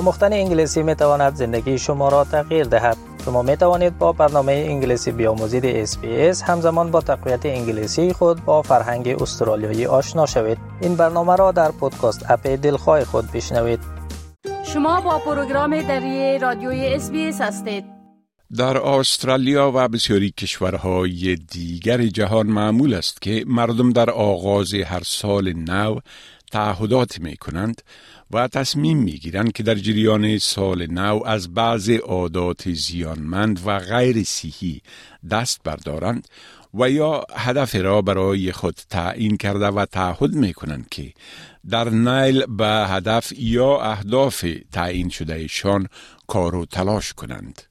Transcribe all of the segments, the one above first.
آموختن انگلیسی می تواند زندگی شما را تغییر دهد. شما می توانید با برنامه انگلیسی بیاموزید SBS همزمان با تقویت انگلیسی خود با فرهنگ استرالیایی آشنا شوید. این برنامه را در پودکاست اپ دلخواه خود بشنوید. شما با پروگرام دری رادیوی SBS هستید. در استرالیا و بسیاری کشورهای دیگر جهان معمول است که مردم در آغاز هر سال نو تعهدات می کنند و تصمیم می گیرند که در جریان سال نو از بعض عادات زیانمند و غیر صحی دست بردارند و یا هدف را برای خود تعیین کرده و تعهد می کنند که در نیل به هدف یا اهداف تعیین شدهشان کار و تلاش کنند.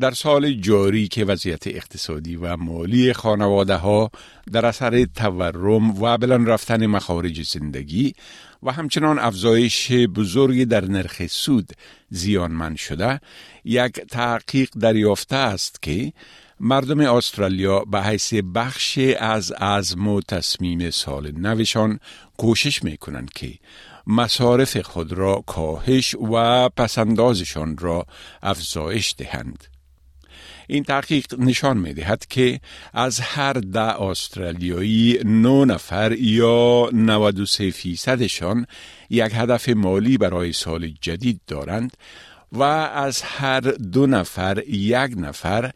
در سال جاری که وضعیت اقتصادی و مالی خانواده ها در اثر تورم و بلند رفتن مخارج زندگی و همچنان افزایش بزرگی در نرخ سود زیانمند شده یک تحقیق دریافته است که مردم استرالیا به حیث بخش از عزم و تصمیم سال نوشان کوشش می کنند که مصارف خود را کاهش و پسندازشان را افزایش دهند. این تحقیق نشان می دهد که از هر ده استرالیایی نو نفر یا 93 فیصدشان یک هدف مالی برای سال جدید دارند و از هر دو نفر یک نفر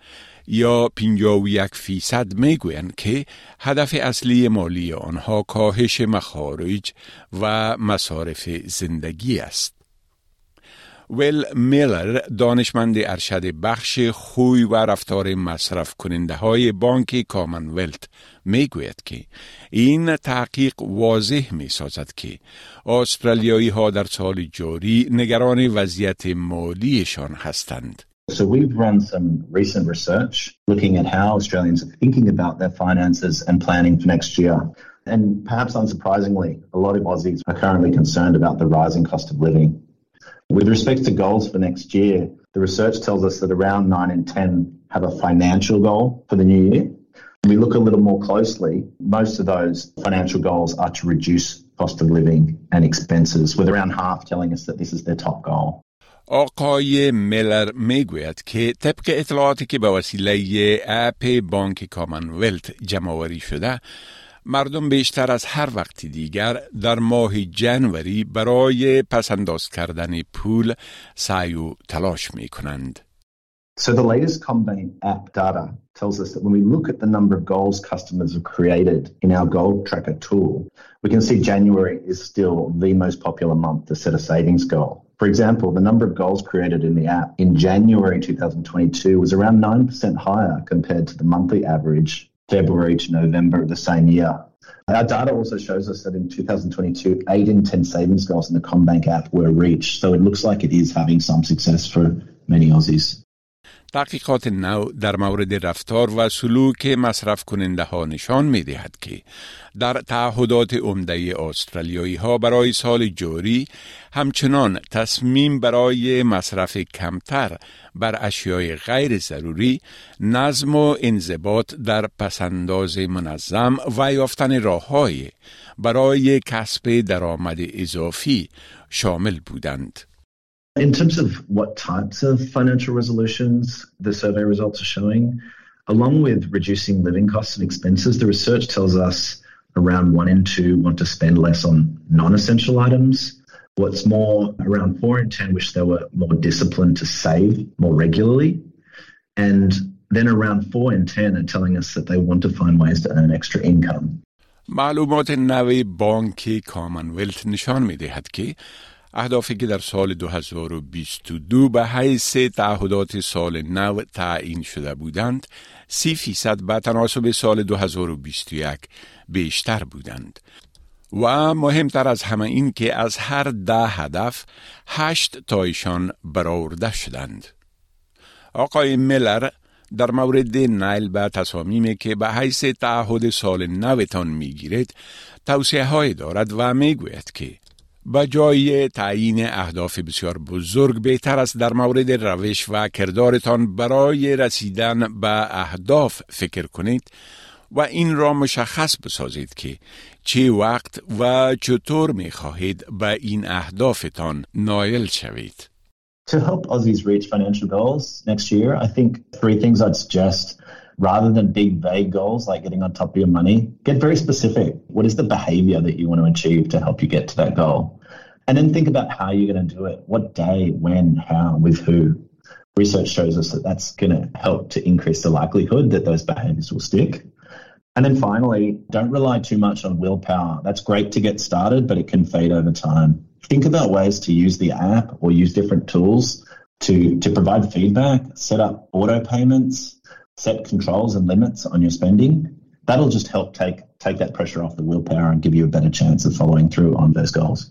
یا 51 فیصد می گویند که هدف اصلی مالی آنها کاهش مخارج و مصارف زندگی است. ویل میلر دانشمند ارشد بخش خوی و رفتار مصرف کننده های بانک کامنولت می گوید که این تحقیق واضح می سازد که استرالیایی ها در سال جاری نگران وضعیت مالیشان هستند. So we've run some recent research looking at how Australians are thinking about their finances and planning for next year. And perhaps unsurprisingly, a lot of Aussies are currently concerned about the rising cost of living. With respect to goals for next year, the research tells us that around 9 in 10 have a financial goal for the new year. we look a little more closely, most of those financial goals are to reduce cost of living and expenses, with around half telling us that this is their top goal. آقای میلر میگوید که طبق اطلاعاتی که به وسیله اپ بانک کامنولت جمعوری شده مردم بیشتر از هر وقت دیگر در ماه جنوری برای پسنداز کردن پول سعی و تلاش می کنند. So the latest Combank app data tells us that when we look at the number of goals customers have created in our goal tracker tool, we can see January is still the most popular month to set a savings goal. For example, the number of goals created in the app in January 2022 was around 9% higher compared to the monthly average February to November of the same year. Our data also shows us that in 2022, 8 in 10 savings goals in the Combank app were reached. So it looks like it is having some success for many Aussies. تحقیقات نو در مورد رفتار و سلوک مصرف کننده ها نشان می دهد که در تعهدات عمده استرالیایی ها برای سال جاری همچنان تصمیم برای مصرف کمتر بر اشیای غیر ضروری نظم و انضباط در پسنداز منظم و یافتن راههای برای کسب درآمد اضافی شامل بودند. In terms of what types of financial resolutions the survey results are showing, along with reducing living costs and expenses, the research tells us around one in two want to spend less on non essential items. What's more, around four in 10 wish they were more disciplined to save more regularly. And then around four in 10 are telling us that they want to find ways to earn extra income. معلومات نوی بانک کامنولت نشان می دهد که اهدافی که در سال 2022 به حیث تعهدات سال نو تعیین شده بودند سی فیصد به تناسب سال 2021 بیشتر بودند. و مهمتر از همه این که از هر ده هدف هشت تایشان برآورده شدند. آقای میلر در مورد نیل به تصامیمی که به حیث تعهد سال نوتان می‌گیرد توصیه های دارد و می‌گوید که به جای تعیین اهداف بسیار بزرگ بهتر است در مورد روش و کردارتان برای رسیدن به اهداف فکر کنید و این را مشخص بسازید که چه وقت و چطور می خواهید به این اهدافتان نایل شوید. To help Aussies reach financial goals next year, I think three things I'd suggest rather than big vague goals like getting on top of your money, get very specific. What is the behavior that you want to achieve to help you get to that goal? And then think about how you're going to do it. What day, when, how, with who. Research shows us that that's going to help to increase the likelihood that those behaviors will stick. And then finally, don't rely too much on willpower. That's great to get started, but it can fade over time. Think about ways to use the app or use different tools to, to provide feedback, set up auto payments, set controls and limits on your spending. That'll just help take, take that pressure off the willpower and give you a better chance of following through on those goals.